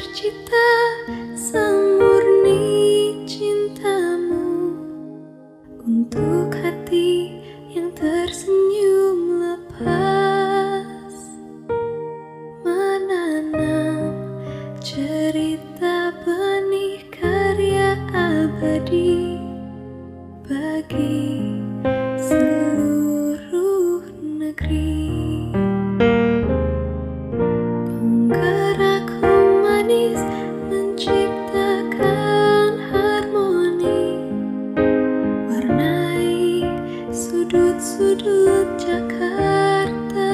tercipta semurni cintamu untuk hati yang tersenyum lepas menanam cerita benih karya abadi. penduduk Jakarta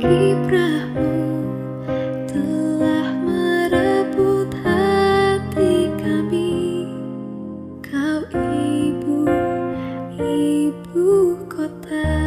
Kiprahmu telah merebut hati kami. Kau ibu, ibu kota.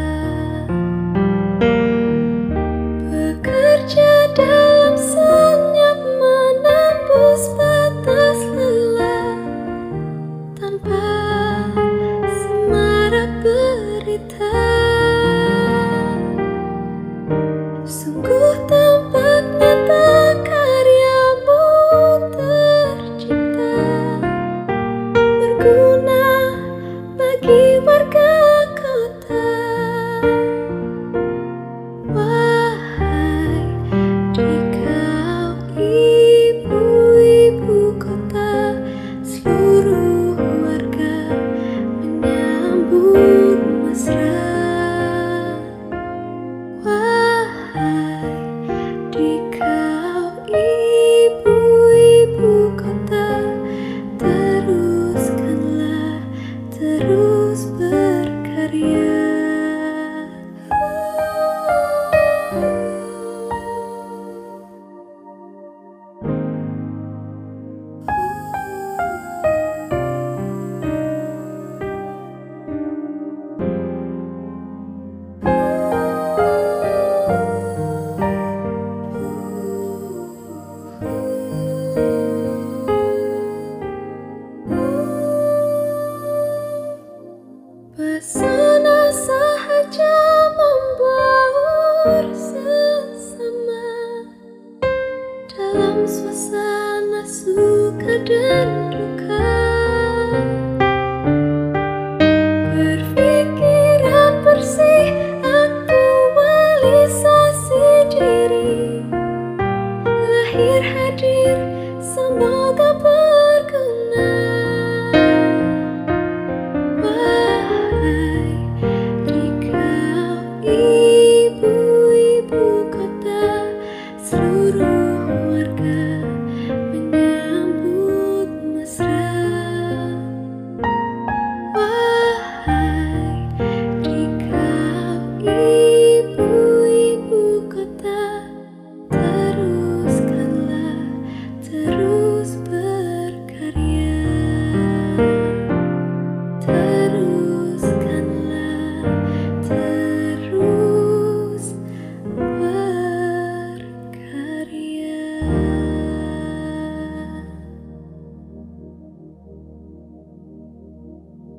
kedendu